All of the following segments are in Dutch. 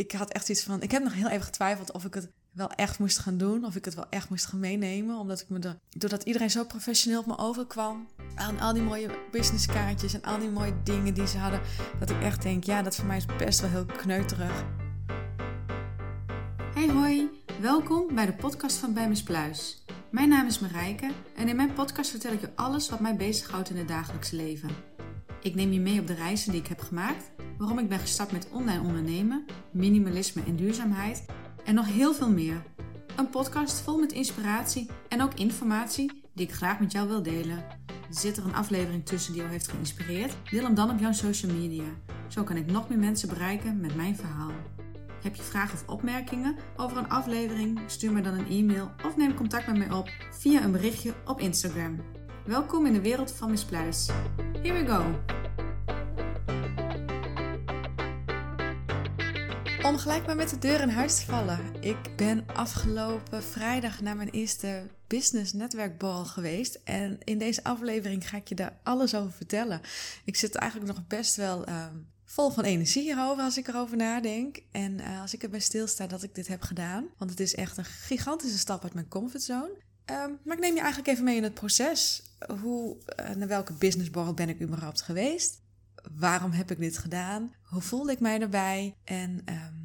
ik had echt iets van. Ik heb nog heel even getwijfeld of ik het wel echt moest gaan doen. Of ik het wel echt moest gaan meenemen. Omdat ik me doordat iedereen zo professioneel op me overkwam. Aan al die mooie businesskaartjes en al die mooie dingen die ze hadden. Dat ik echt denk, ja, dat voor mij is best wel heel kneuterig. Hey hoi, welkom bij de podcast van Bij Pluis. Mijn naam is Marijke en in mijn podcast vertel ik je alles wat mij bezighoudt in het dagelijkse leven. Ik neem je mee op de reizen die ik heb gemaakt, waarom ik ben gestart met online ondernemen, minimalisme en duurzaamheid en nog heel veel meer. Een podcast vol met inspiratie en ook informatie die ik graag met jou wil delen. Zit er een aflevering tussen die jou heeft geïnspireerd? Deel hem dan op jouw social media. Zo kan ik nog meer mensen bereiken met mijn verhaal. Heb je vragen of opmerkingen over een aflevering? Stuur me dan een e-mail of neem contact met mij op via een berichtje op Instagram. Welkom in de wereld van Miss Pluis. Here we go! Gelijk maar met de deur in huis te vallen. Ik ben afgelopen vrijdag naar mijn eerste business netwerkbal geweest. En in deze aflevering ga ik je daar alles over vertellen. Ik zit eigenlijk nog best wel ehm, vol van energie hierover als ik erover nadenk. En uh, als ik erbij stilsta dat ik dit heb gedaan. Want het is echt een gigantische stap uit mijn comfortzone. Um, maar ik neem je eigenlijk even mee in het proces. Hoe, uh, naar welke businessborrel ben ik überhaupt geweest? Waarom heb ik dit gedaan? Hoe voelde ik mij erbij? En um,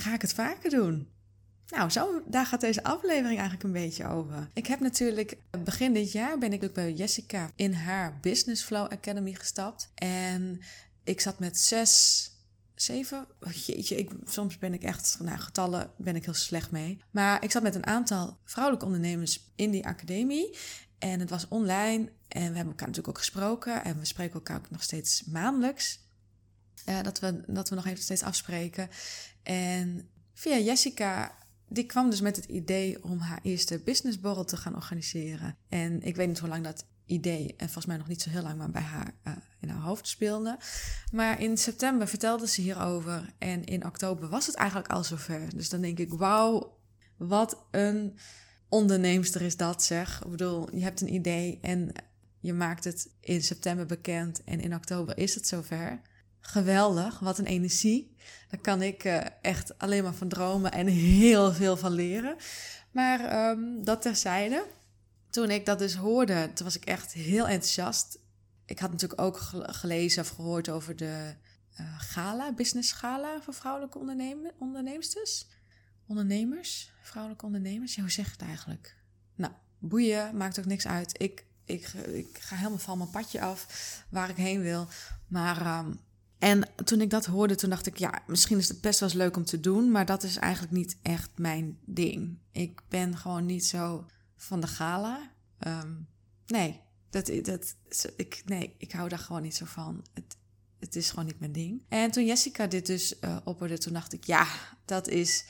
ga ik het vaker doen? Nou, zo, daar gaat deze aflevering eigenlijk een beetje over. Ik heb natuurlijk begin dit jaar ben ik bij Jessica in haar Business Flow Academy gestapt. En ik zat met zes, zeven. Oh, jeetje, ik, soms ben ik echt, nou, getallen ben ik heel slecht mee. Maar ik zat met een aantal vrouwelijke ondernemers in die academie. En het was online. En we hebben elkaar natuurlijk ook gesproken. En we spreken elkaar ook nog steeds maandelijks. Dat, we, dat we nog even steeds afspreken. En via Jessica die kwam dus met het idee om haar eerste businessborrel te gaan organiseren. En ik weet niet hoe lang dat idee, en volgens mij nog niet zo heel lang, maar bij haar uh, in haar hoofd speelde. Maar in september vertelde ze hierover en in oktober was het eigenlijk al zover. Dus dan denk ik, wauw, wat een onderneemster is dat zeg. Ik bedoel, je hebt een idee en je maakt het in september bekend en in oktober is het zover. Geweldig, wat een energie. Daar kan ik uh, echt alleen maar van dromen en heel veel van leren. Maar um, dat terzijde. Toen ik dat dus hoorde, toen was ik echt heel enthousiast. Ik had natuurlijk ook gelezen of gehoord over de uh, gala, business gala voor vrouwelijke ondernemer, onderneemsters. Ondernemers, vrouwelijke ondernemers. Ja, hoe zeg je het eigenlijk? Nou, boeien, maakt ook niks uit. Ik, ik, ik ga helemaal van mijn padje af waar ik heen wil. Maar um, en toen ik dat hoorde, toen dacht ik, ja, misschien is het best wel eens leuk om te doen, maar dat is eigenlijk niet echt mijn ding. Ik ben gewoon niet zo van de gala. Um, nee, dat, dat, ik, nee, ik hou daar gewoon niet zo van. Het, het is gewoon niet mijn ding. En toen Jessica dit dus uh, opperde, toen dacht ik, ja, dat is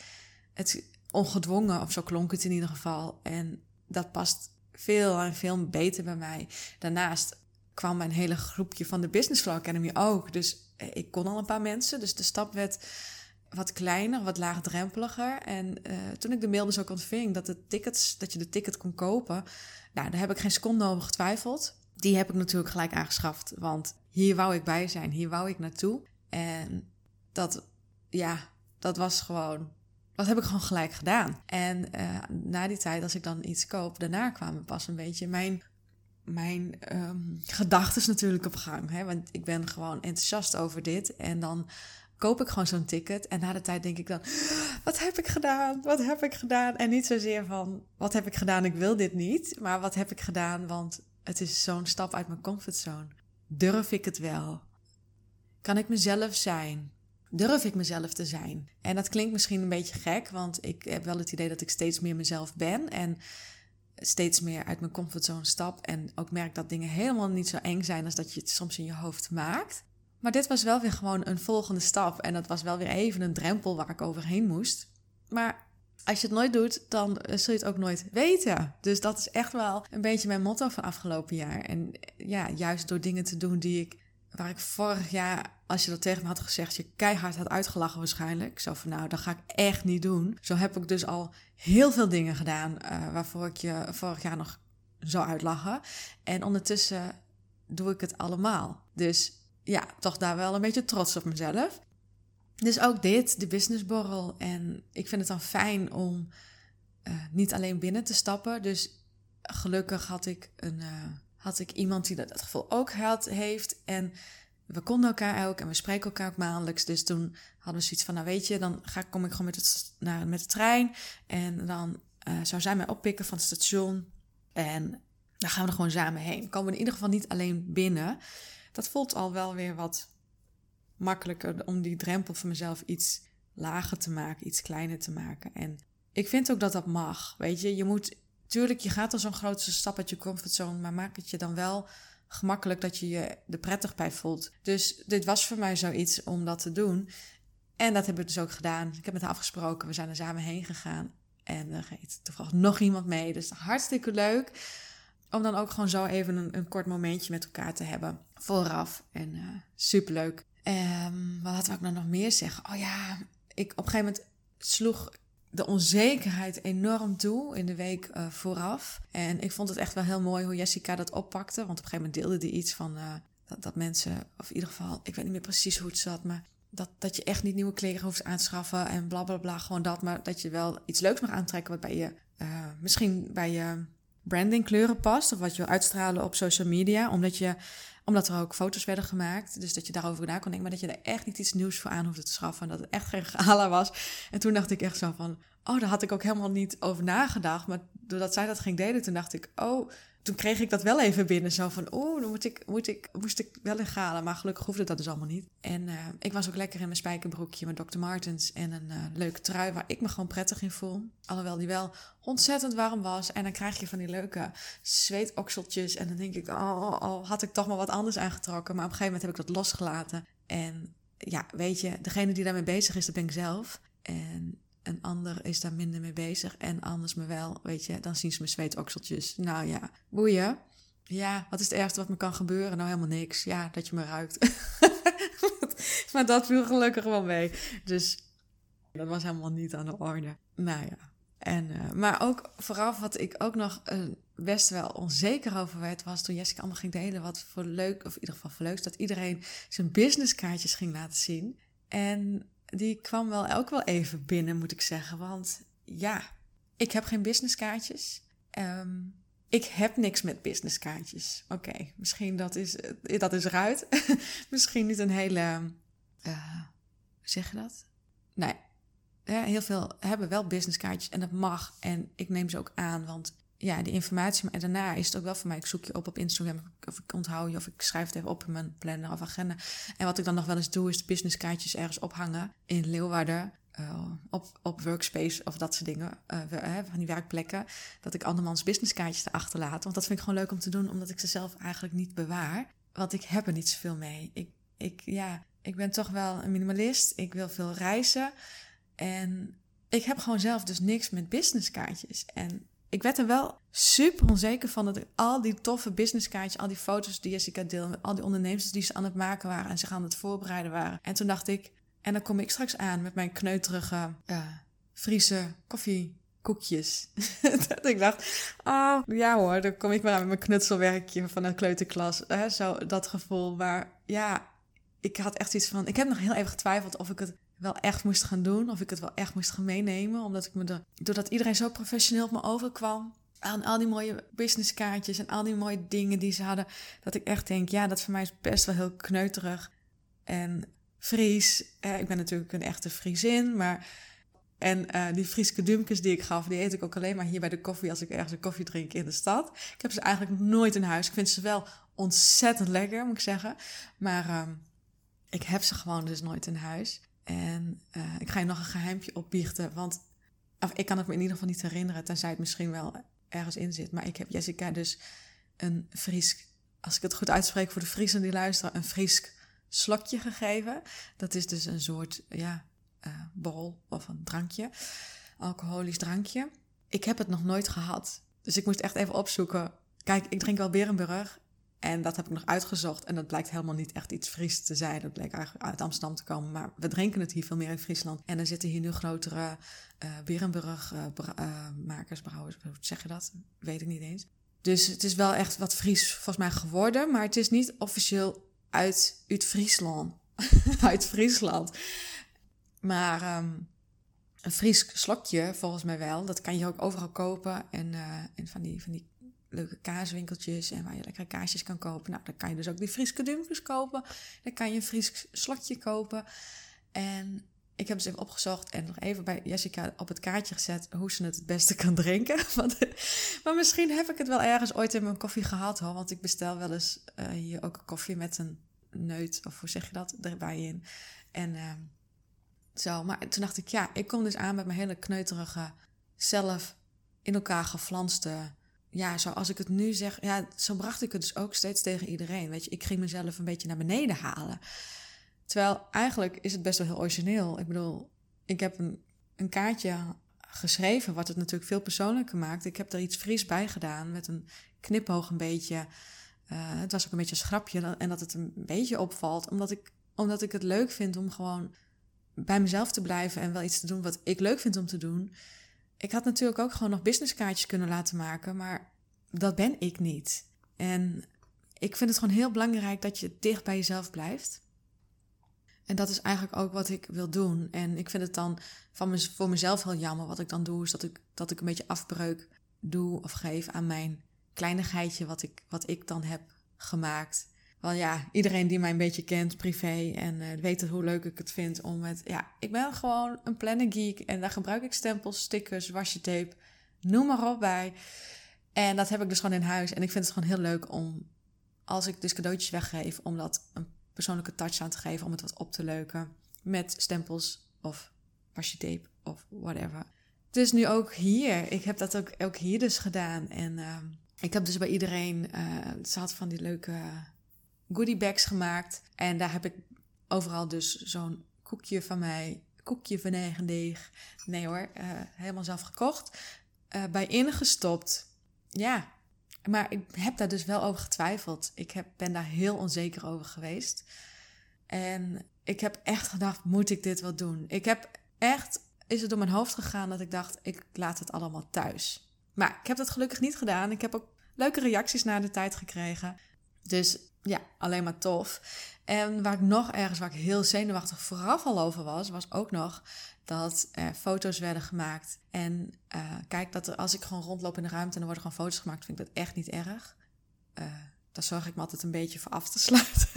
het ongedwongen, of zo klonk het in ieder geval. En dat past veel en veel beter bij mij. Daarnaast kwam mijn hele groepje van de Business Flow Academy ook. Dus ik kon al een paar mensen, dus de stap werd wat kleiner, wat laagdrempeliger. En uh, toen ik de mail dus ook ontving dat, de tickets, dat je de ticket kon kopen, nou, daar heb ik geen seconde over getwijfeld. Die heb ik natuurlijk gelijk aangeschaft, want hier wou ik bij zijn, hier wou ik naartoe. En dat, ja, dat was gewoon, dat heb ik gewoon gelijk gedaan. En uh, na die tijd, als ik dan iets koop, daarna kwamen pas een beetje mijn mijn um, gedachten natuurlijk op gang. Hè? Want ik ben gewoon enthousiast over dit. En dan koop ik gewoon zo'n ticket. En na de tijd denk ik dan: wat heb ik gedaan? Wat heb ik gedaan? En niet zozeer van: wat heb ik gedaan? Ik wil dit niet. Maar wat heb ik gedaan? Want het is zo'n stap uit mijn comfortzone. Durf ik het wel? Kan ik mezelf zijn? Durf ik mezelf te zijn? En dat klinkt misschien een beetje gek, want ik heb wel het idee dat ik steeds meer mezelf ben. En steeds meer uit mijn comfortzone stap. En ook merk dat dingen helemaal niet zo eng zijn als dat je het soms in je hoofd maakt. Maar dit was wel weer gewoon een volgende stap. En dat was wel weer even een drempel waar ik overheen moest. Maar als je het nooit doet, dan zul je het ook nooit weten. Dus dat is echt wel een beetje mijn motto van afgelopen jaar. En ja, juist door dingen te doen die ik waar ik vorig jaar, als je dat tegen me had gezegd, je keihard had uitgelachen waarschijnlijk. Zo van nou, dat ga ik echt niet doen. Zo heb ik dus al heel veel dingen gedaan uh, waarvoor ik je vorig jaar nog zou uitlachen. En ondertussen doe ik het allemaal. Dus ja, toch daar wel een beetje trots op mezelf. dus ook dit, de businessborrel. En ik vind het dan fijn om uh, niet alleen binnen te stappen. Dus gelukkig had ik, een, uh, had ik iemand die dat, gevoel ook had, heeft. En we konden elkaar ook en we spreken elkaar ook maandelijks. Dus toen hadden we zoiets van, nou weet je, dan ga, kom ik gewoon met, het, naar, met de trein. En dan uh, zou zij mij oppikken van het station. En dan gaan we er gewoon samen heen. Komen we in ieder geval niet alleen binnen. Dat voelt al wel weer wat makkelijker om die drempel voor mezelf iets lager te maken, iets kleiner te maken. En ik vind ook dat dat mag. Weet je, je moet, tuurlijk, je gaat al zo'n grootste stap uit je comfortzone, maar maak het je dan wel gemakkelijk dat je je er prettig bij voelt. Dus dit was voor mij zoiets om dat te doen. En dat hebben we dus ook gedaan. Ik heb met haar afgesproken, we zijn er samen heen gegaan. En er reed toevallig nog iemand mee. Dus hartstikke leuk. Om dan ook gewoon zo even een, kort momentje met elkaar te hebben. Vooraf. En uh, superleuk. Um, wat had ik nou nog meer zeggen? Oh ja, ik, op een gegeven moment sloeg de onzekerheid enorm toe in de week uh, vooraf. En ik vond het echt wel heel mooi hoe Jessica dat oppakte. Want op een gegeven moment deelde die iets van uh, dat, dat, mensen, of in ieder geval, ik weet niet meer precies hoe het zat, maar dat, dat je echt niet nieuwe kleren hoeft aan te schaffen en bla bla bla, gewoon dat. Maar dat je wel iets leuks mag aantrekken wat bij je, uh, misschien bij je branding kleuren past. Of wat je wil uitstralen op social media. Omdat je omdat er ook foto's werden gemaakt. Dus dat je daarover na kon denken. Maar dat je er echt niet iets nieuws voor aan hoefde te schaffen. En dat het echt geen gala was. En toen dacht ik echt zo van... Oh, daar had ik ook helemaal niet over nagedacht. Maar doordat zij dat ging delen, toen dacht ik... Oh, toen kreeg ik dat wel even binnen. Zo van, oeh, dan moet ik, moet ik, moest ik wel galen. Maar gelukkig hoefde dat dus allemaal niet. En uh, ik was ook lekker in mijn spijkerbroekje met Dr. Martens. En een uh, leuke trui waar ik me gewoon prettig in voel. Alhoewel die wel ontzettend warm was. En dan krijg je van die leuke zweetokseltjes. En dan denk ik, oh, oh, had ik toch maar wat anders aangetrokken. Maar op een gegeven moment heb ik dat losgelaten. En ja, weet je, degene die daarmee bezig is, dat ben ik zelf. En een ander is daar minder mee bezig en anders me wel, weet je, dan zien ze mijn zweetokseltjes. Nou ja, boeien. Ja, wat is het ergste wat me kan gebeuren? Nou, helemaal niks. Ja, dat je me ruikt. maar dat viel gelukkig wel mee. Dus dat was helemaal niet aan de orde. Nou ja. En, uh, maar ook vooraf wat ik ook nog uh, best wel onzeker over werd, was toen Jessica allemaal ging delen wat voor leuk, of in ieder geval voor leuk, dat iedereen zijn businesskaartjes ging laten zien. En die kwam wel ook wel even binnen, moet ik zeggen. Want ja, ik heb geen businesskaartjes. Um, ik heb niks met businesskaartjes. Oké, misschien dat is, dat is eruit. misschien niet een hele. Uh, hoe zeg je dat? Nee. Heel veel hebben wel businesskaartjes en dat mag. En ik neem ze ook aan, want ja, die informatie. Maar daarna is het ook wel voor mij. Ik zoek je op op Instagram. Of ik onthoud je. Of ik schrijf het even op in mijn planner of agenda. En wat ik dan nog wel eens doe, is de businesskaartjes ergens ophangen. In Leeuwarden. Uh, op, op workspace of dat soort dingen. Uh, van die werkplekken. Dat ik andermans businesskaartjes erachter laat. Want dat vind ik gewoon leuk om te doen. Omdat ik ze zelf eigenlijk niet bewaar. Want ik heb er niet zoveel mee. Ik, ik, ja, ik ben toch wel een minimalist. Ik wil veel reizen. En ik heb gewoon zelf dus niks met businesskaartjes. En ik werd er wel super onzeker van dat ik al die toffe businesskaartjes, al die foto's die Jessica deelde, al die ondernemers die ze aan het maken waren en zich aan het voorbereiden waren. En toen dacht ik, en dan kom ik straks aan met mijn kneuterige uh, Friese koffiekoekjes. dat ik dacht, oh ja hoor, dan kom ik maar aan met mijn knutselwerkje van een kleuterklas. Zo dat gevoel. Maar ja, ik had echt iets van, ik heb nog heel even getwijfeld of ik het wel echt moest gaan doen. Of ik het wel echt moest gaan meenemen. Omdat ik me doordat iedereen zo professioneel op me overkwam. Aan al die mooie businesskaartjes en al die mooie dingen die ze hadden. Dat ik echt denk, ja, dat voor mij is best wel heel kneuterig. En Fries. Eh, ik ben natuurlijk een echte Friesin, maar... En uh, die Frieske dumkes die ik gaf, die eet ik ook alleen maar hier bij de koffie als ik ergens een koffie drink in de stad. Ik heb ze eigenlijk nooit in huis. Ik vind ze wel ontzettend lekker, moet ik zeggen. Maar uh, ik heb ze gewoon dus nooit in huis. En uh, ik ga je nog een geheimpje opbiechten. Want of, ik kan het me in ieder geval niet herinneren, tenzij het misschien wel ergens in zit. Maar ik heb Jessica dus een Fries, als ik het goed uitspreek voor de Friesen die luisteren, een Fries slokje gegeven. Dat is dus een soort, ja, uh, borrel of een drankje, alcoholisch drankje. Ik heb het nog nooit gehad. Dus ik moest echt even opzoeken. Kijk, ik drink wel Berenburg en dat heb ik nog uitgezocht. En dat blijkt helemaal niet echt iets Fries te zijn. Dat bleek eigenlijk uit Amsterdam te komen. Maar we drinken het hier veel meer in Friesland. En er zitten hier nu grotere uh, Berenburg uh, uh, makers, brouwers. Hoe zeg je dat? Weet ik niet eens. Dus het is wel echt wat Fries volgens mij geworden. Maar het is niet officieel uit, uit Friesland. uit Friesland. Maar ehm, een Fries slokje, volgens mij wel. Dat kan je ook overal kopen. En, van, die, van die leuke kaaswinkeltjes en waar je lekkere kaasjes kan kopen. Nou, dan kan je dus ook die Frieske Dumfries kopen. Dan kan je een Fries slotje kopen. En ik heb dus even opgezocht en nog even bij Jessica op het kaartje gezet hoe ze het het beste kan drinken. Want, maar misschien heb ik het wel ergens ooit in mijn koffie gehad hoor. Want ik bestel wel eens uh, hier ook een koffie met een neut, of hoe zeg je dat, erbij in. En uh, zo, maar toen dacht ik, ja, ik kom dus aan met mijn hele kneuterige, zelf in elkaar geflanste ja, zoals ik het nu zeg, ja, zo bracht ik het dus ook steeds tegen iedereen. Weet je, ik ging mezelf een beetje naar beneden halen. Terwijl eigenlijk is het best wel heel origineel. Ik bedoel, ik heb een, een kaartje geschreven, wat het natuurlijk veel persoonlijker maakt. Ik heb er iets fris bij gedaan met een knipoog een beetje. Uh, het was ook een beetje een schrapje en dat het een beetje opvalt, omdat ik, omdat ik het leuk vind om gewoon bij mezelf te blijven en wel iets te doen wat ik leuk vind om te doen. Ik had natuurlijk ook gewoon nog businesskaartjes kunnen laten maken, maar dat ben ik niet. En ik vind het gewoon heel belangrijk dat je dicht bij jezelf blijft. En dat is eigenlijk ook wat ik wil doen. En ik vind het dan van voor mezelf heel jammer. Wat ik dan doe, is dat ik, dat ik een beetje afbreuk doe of geef aan mijn kleinigheidje wat ik, wat ik dan heb gemaakt. Want ja, iedereen die mij een beetje kent, privé, en uh, weet hoe leuk ik het vind om met... Ja, ik ben gewoon een planning geek en daar gebruik ik stempels, stickers, washi noem maar op bij. En dat heb ik dus gewoon in huis. En ik vind het gewoon heel leuk om, als ik dus cadeautjes weggeef, om dat een persoonlijke touch aan te geven, om het wat op te leuken. Met stempels of washi of whatever. Dus nu ook hier. Ik heb dat ook, ook hier dus gedaan. En uh, ik heb dus bij iedereen, uh, ze had van die leuke goodie bags gemaakt. En daar heb ik overal dus zo'n koekje van mij, koekje van eigen deeg. Nee hoor, uh, helemaal zelf gekocht. Uh, bij ingestopt. Ja, maar ik heb daar dus wel over getwijfeld. Ik heb, ben daar heel onzeker over geweest. En ik heb echt gedacht, moet ik dit wel doen? Ik heb echt, is het door mijn hoofd gegaan dat ik dacht, ik laat het allemaal thuis. Maar ik heb dat gelukkig niet gedaan. Ik heb ook leuke reacties na de tijd gekregen. Dus ja, alleen maar tof. En waar ik nog ergens, waar ik heel zenuwachtig vooraf al over was, was ook nog dat er foto's werden gemaakt. En uh, kijk, dat er, als ik gewoon rondloop in de ruimte en er worden gewoon foto's gemaakt, vind ik dat echt niet erg. Uh, daar zorg ik me altijd een beetje voor af te sluiten.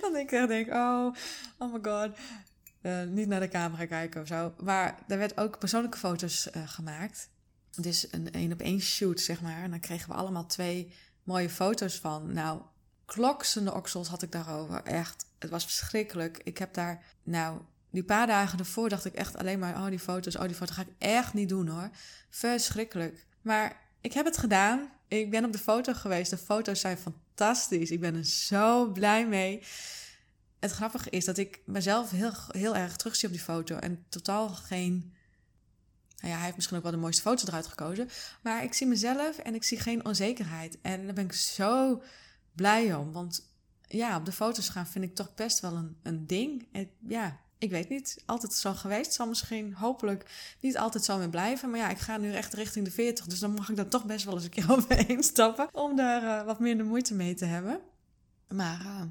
dan ik denk, oh, oh my god. Uh, niet naar de camera kijken of zo. Maar er werd ook persoonlijke foto's gemaakt. Dus een één op één shoot, zeg maar. En dan kregen we allemaal twee mooie foto's van. Nou, kloksende oksels had ik daarover. Echt, het was verschrikkelijk. Ik heb daar, nou, die paar dagen ervoor dacht ik echt alleen maar... oh, die foto's, oh, die foto's ga ik echt niet doen, hoor. Verschrikkelijk. Maar ik heb het gedaan. Ik ben op de foto geweest. De foto's zijn fantastisch. Ik ben er zo blij mee. Het grappige is dat ik mezelf heel, heel erg terugzie op die foto... en totaal geen... Nou ja, hij heeft misschien ook wel de mooiste foto's eruit gekozen. Maar ik zie mezelf en ik zie geen onzekerheid. En daar ben ik zo blij om. Want ja, op de foto's gaan vind ik toch best wel een, een ding. Ja, ik weet niet, altijd zo geweest. Zal misschien hopelijk niet altijd zo meer blijven. Maar ja, ik ga nu echt richting de 40. Dus dan mag ik daar toch best wel eens een keer overheen stappen. Om daar uh, wat minder moeite mee te hebben. Maar uh,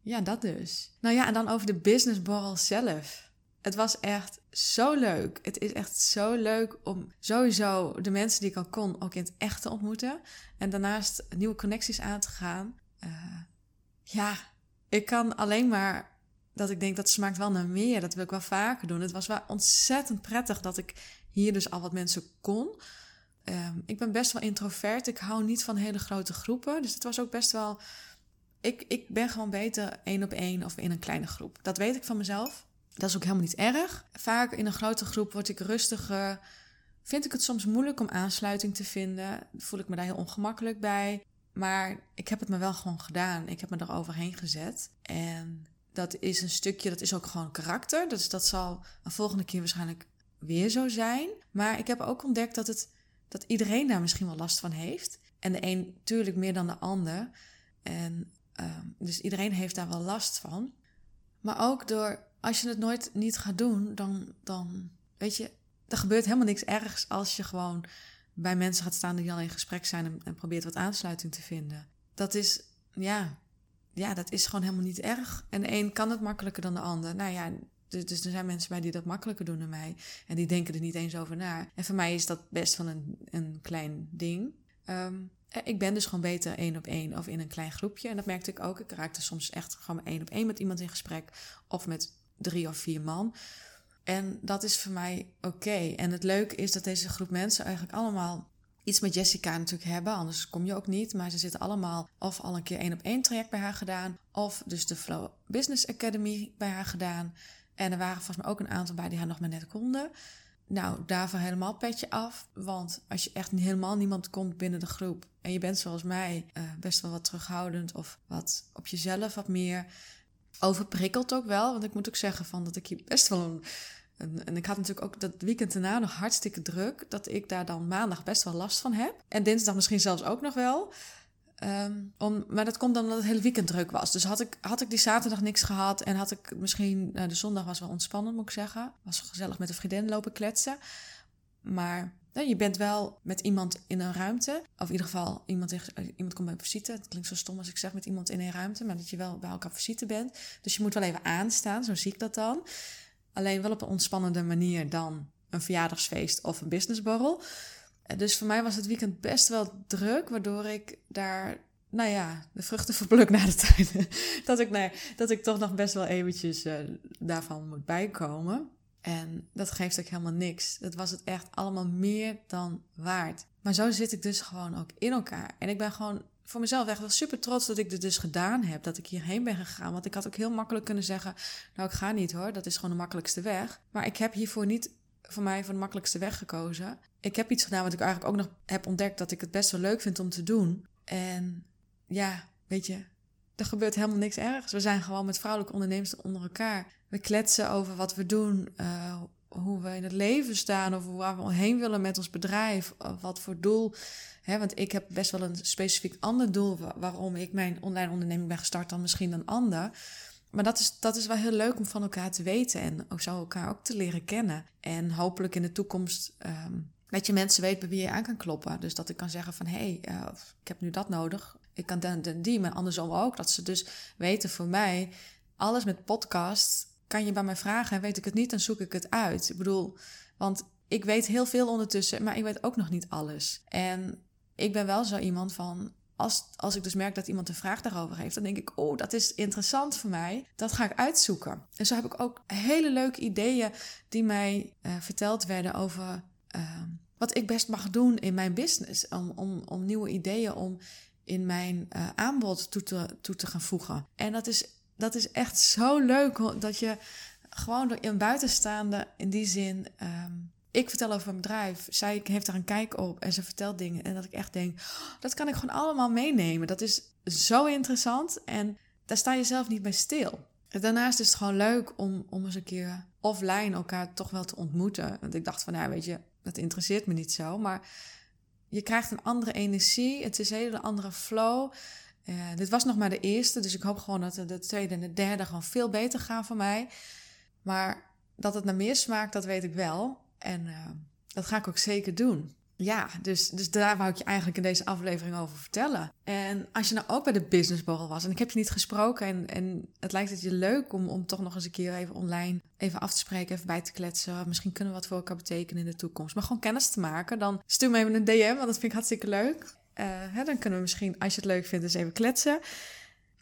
ja, dat dus. Nou ja, en dan over de businessborrel zelf. Het was echt zo leuk. Het is echt zo leuk om sowieso de mensen die ik al kon ook in het echt te ontmoeten. En daarnaast nieuwe connecties aan te gaan. Uh, ja, ik kan alleen maar dat ik denk dat smaakt wel naar meer. Dat wil ik wel vaker doen. Het was wel ontzettend prettig dat ik hier dus al wat mensen kon. Um, ik ben best wel introvert. Ik hou niet van hele grote groepen. Dus het was ook best wel. Ik, ik ben gewoon beter één op één of in een kleine groep. Dat weet ik van mezelf. Dat is ook helemaal niet erg. Vaak in een grote groep word ik rustiger. Vind ik het soms moeilijk om aansluiting te vinden. Voel ik me daar heel ongemakkelijk bij. Maar ik heb het me wel gewoon gedaan. Ik heb me er overheen gezet. En dat is een stukje, dat is ook gewoon karakter. Dus dat zal een volgende keer waarschijnlijk weer zo zijn. Maar ik heb ook ontdekt dat, het, dat iedereen daar misschien wel last van heeft. En de een natuurlijk meer dan de ander. En uh, dus iedereen heeft daar wel last van. Maar ook door, als je het nooit niet gaat doen, dan, dan weet je, er gebeurt helemaal niks ergs als je gewoon bij mensen gaat staan die al in gesprek zijn en, probeert wat aansluiting te vinden. Dat is, ja, ja, dat is gewoon helemaal niet erg. En de een kan het makkelijker dan de ander. Nou ja, Dus, er zijn mensen bij die dat makkelijker doen dan mij. En die denken er niet eens over na. En voor mij is dat best wel een, een klein ding. Ehm, ik ben dus gewoon beter één op één of in een klein groepje. En dat merkte ik ook. Ik raakte soms echt gewoon één op één met iemand in gesprek. Of met drie of vier man. En dat is voor mij oké. En het leuke is dat deze groep mensen eigenlijk allemaal iets met Jessica natuurlijk hebben, anders kom je ook niet. Maar ze zitten allemaal of al een keer één op één traject bij haar gedaan, of dus de Flow Business Academy bij haar gedaan. En er waren volgens mij ook een aantal bij die haar nog maar net konden. Nou, daarvoor helemaal petje af. Want als je echt helemaal niemand komt binnen de groep en je bent zoals mij uh, best wel wat terughoudend of wat op jezelf wat meer overprikkeld ook wel. Want ik moet ook zeggen van dat ik hier best wel een en, ik had natuurlijk ook dat weekend daarna nog hartstikke druk. Dat ik daar dan maandag best wel last van heb. En dinsdag misschien zelfs ook nog wel. Ehm, om, maar dat komt dan omdat het hele weekend druk was. Dus had ik, had ik die zaterdag niks gehad en had ik misschien... Nou, de zondag was wel ontspannend, moet ik zeggen. Was gezellig met een vriendin lopen kletsen. Maar nou, je bent wel met iemand in een ruimte. Of in ieder geval, iemand, iemand komt bij visite. Het klinkt zo stom als ik zeg met iemand in een ruimte. Maar dat je wel bij elkaar visite bent. Dus je moet wel even aanstaan, zo zie ik dat dan. Alleen wel op een ontspannende manier dan een verjaardagsfeest of een businessborrel. Eh, dus voor mij was het weekend best wel druk, waardoor ik daar, nou ja, de vruchten verpluk na de tijd. dat, ik, dat ik toch nog best wel eventjes uh, daarvan moet bijkomen. En dat geeft ook helemaal niks. Dat was het echt allemaal meer dan waard. Maar zo zit ik dus gewoon ook in elkaar. En ik ben gewoon voor mezelf echt wel super trots dat ik dit dus gedaan heb. Dat ik hierheen ben gegaan. Want ik had ook heel makkelijk kunnen zeggen: Nou, ik ga niet hoor. Dat is gewoon de makkelijkste weg. Maar ik heb hiervoor niet voor mij voor de makkelijkste weg gekozen. Ik heb iets gedaan wat ik eigenlijk ook nog heb ontdekt dat ik het best wel leuk vind om te doen. En ja, weet je, er gebeurt helemaal niks ergs. We zijn gewoon met vrouwelijke ondernemers onder elkaar. We kletsen over wat we doen, uh, hoe we in het leven staan of waar we heen willen met ons bedrijf, of wat voor doel. Hè, want ik heb best wel een specifiek ander doel waarom ik mijn online onderneming ben gestart dan misschien een ander. Maar dat is, dat is wel heel leuk om van elkaar te weten en ook zo elkaar ook te leren kennen. En hopelijk in de toekomst um, dat je mensen weet bij wie je aan kan kloppen. Dus dat ik kan zeggen van hé, hey, uh, ik heb nu dat nodig. Ik kan dan die, maar andersom ook. Dat ze dus weten voor mij, alles met podcast kan je bij mij vragen en weet ik het niet, dan zoek ik het uit. Ik bedoel, want ik weet heel veel ondertussen, maar ik weet ook nog niet alles. En ik ben wel zo iemand van, als, als ik dus merk dat iemand een vraag daarover heeft, dan denk ik, oh, dat is interessant voor mij. Dat ga ik uitzoeken. En zo heb ik ook hele leuke ideeën die mij uh, verteld werden over uh, wat ik best mag doen in mijn business. Om, om, om nieuwe ideeën om in mijn uh, aanbod toe te, toe te gaan voegen. En dat is dat is echt zo leuk dat je gewoon door een buitenstaande in die zin. Um, ik vertel over een bedrijf, zij heeft daar een kijk op en ze vertelt dingen. En dat ik echt denk, oh, dat kan ik gewoon allemaal meenemen. Dat is zo interessant en daar sta je zelf niet bij stil. Daarnaast is het gewoon leuk om, om eens een keer offline elkaar toch wel te ontmoeten. Want ik dacht van, nou weet je, dat interesseert me niet zo. Maar je krijgt een andere energie, het is een hele andere flow. Uh, dit was nog maar de eerste, dus ik hoop gewoon dat de tweede en de derde gewoon veel beter gaan voor mij. Maar dat het naar meer smaakt, dat weet ik wel. En uh, dat ga ik ook zeker doen. Ja, dus, dus daar wou ik je eigenlijk in deze aflevering over vertellen. En als je nou ook bij de businessborrel was en ik heb je niet gesproken en, en het lijkt het je leuk om, om toch nog eens een keer even online even af te spreken, even bij te kletsen. Misschien kunnen we wat voor elkaar betekenen in de toekomst. Maar gewoon kennis te maken, dan stuur me even een DM, want dat vind ik hartstikke leuk. Uh, hè, dan kunnen we misschien, als je het leuk vindt, eens even kletsen.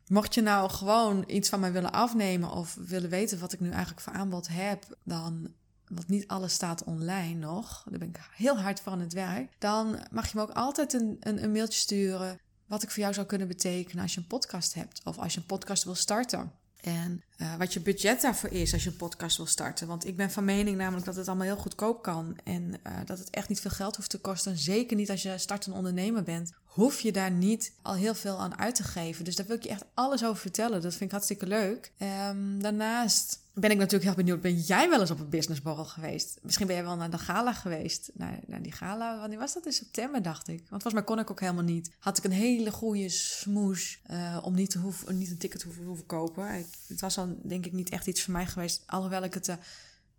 Mocht je nou gewoon iets van mij willen afnemen of willen weten wat ik nu eigenlijk voor aanbod heb, dan, want niet alles staat online nog, daar ben ik heel hard voor aan het werk, dan mag je me ook altijd een, een, een mailtje sturen wat ik voor jou zou kunnen betekenen als je een podcast hebt of als je een podcast wil starten. En uh, wat je budget daarvoor is als je een podcast wil starten. Want ik ben van mening namelijk dat het allemaal heel goedkoop kan. En uh, dat het echt niet veel geld hoeft te kosten. Zeker niet als je startend ondernemer bent. Hoef je daar niet al heel veel aan uit te geven. Dus daar wil ik je echt alles over vertellen. Dat vind ik hartstikke leuk. Um, daarnaast ben ik natuurlijk heel benieuwd. Ben jij wel eens op een businessborrel geweest? Misschien ben jij wel naar de gala geweest. Naar, die gala. Wanneer was dat? In september, dacht ik. Want volgens mij kon ik ook helemaal niet. Had ik een hele goede smoes uh, om niet, te hoeven, niet een ticket te hoeven, hoeven kopen. Het was denk ik niet echt iets voor mij geweest. Alhoewel ik het er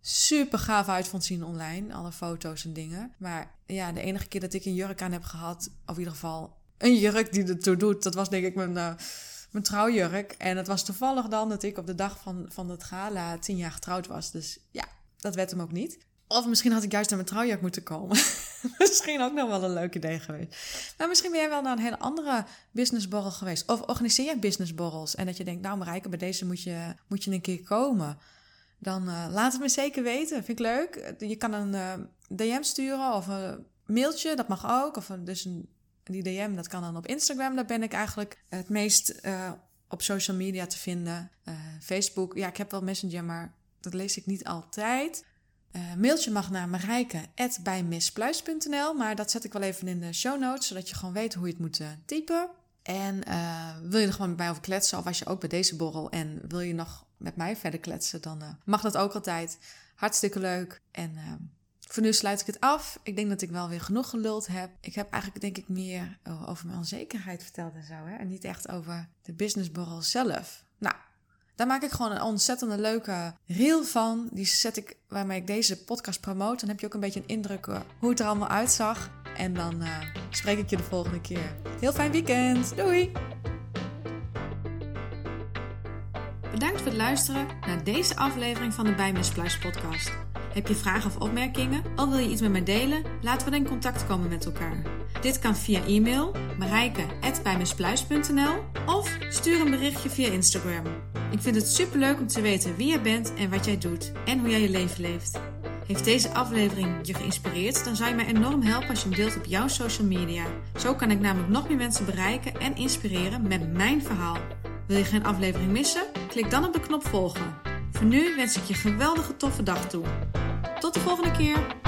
super gaaf uit vond zien online. Alle foto's en dingen. Maar ja, de enige keer dat ik een jurk aan heb gehad. Of in ieder geval een jurk die ertoe doet. Dat was denk ik mijn... Uh, mijn trouwjurk. En het was toevallig dan dat ik op de dag van, van het gala tien jaar getrouwd was. Dus ja, dat werd hem ook niet. Of misschien had ik juist naar mijn trouwjurk moeten komen. misschien ook nog wel een leuk idee geweest. Maar misschien ben jij wel naar een hele andere businessborrel geweest. Of organiseer je businessborrels. En dat je denkt, nou Marijke, bij deze moet je, moet je een keer komen. Dan uh, laat het me zeker weten. Vind ik leuk. Je kan een uh, DM sturen of een mailtje. Dat mag ook. Of een, dus een, die DM, dat kan dan op Instagram. Daar ben ik eigenlijk het meest uh, op social media te vinden. Facebook, ja, ik heb wel Messenger, maar dat lees ik niet altijd. Uh, mailtje mag naar marijke.bijmispluis.nl, maar dat zet ik wel even in de show notes, zodat je gewoon weet hoe je het moet uh, typen. En uh, wil je er gewoon met mij over kletsen, of was je ook bij deze borrel en wil je nog met mij verder kletsen, dan mag dat ook altijd. Hartstikke leuk. En voor nu sluit ik het af. Ik denk dat ik wel weer genoeg geluld heb. Ik heb eigenlijk denk ik meer over mijn onzekerheid verteld en zo, hè? en niet echt over de businessborrel zelf. Nou, daar maak ik gewoon een ontzettend leuke reel van. Die zet ik waarmee ik deze podcast promote. Dan heb je ook een beetje een indruk uh, hoe het er allemaal uitzag. En dan uh, spreek ik je de volgende keer. Heel fijn weekend. Doei! Bedankt voor het luisteren naar deze aflevering van de Bijmispluis podcast. Heb je vragen of opmerkingen? Of wil je iets met mij delen? Laten we dan in contact komen met elkaar. Dit kan via e-mail marijke.bijmispluis.nl of stuur een berichtje via Instagram. Ik vind het superleuk om te weten wie jij bent en wat jij doet en hoe jij je leven leeft. Heeft deze aflevering je geïnspireerd? Dan zou je mij enorm helpen als je hem deelt op jouw social media. Zo kan ik namelijk nog meer mensen bereiken en inspireren met mijn verhaal. Wil je geen aflevering missen? Klik dan op de knop volgen. Voor nu wens ik je geweldige toffe dag toe. Tot de volgende keer!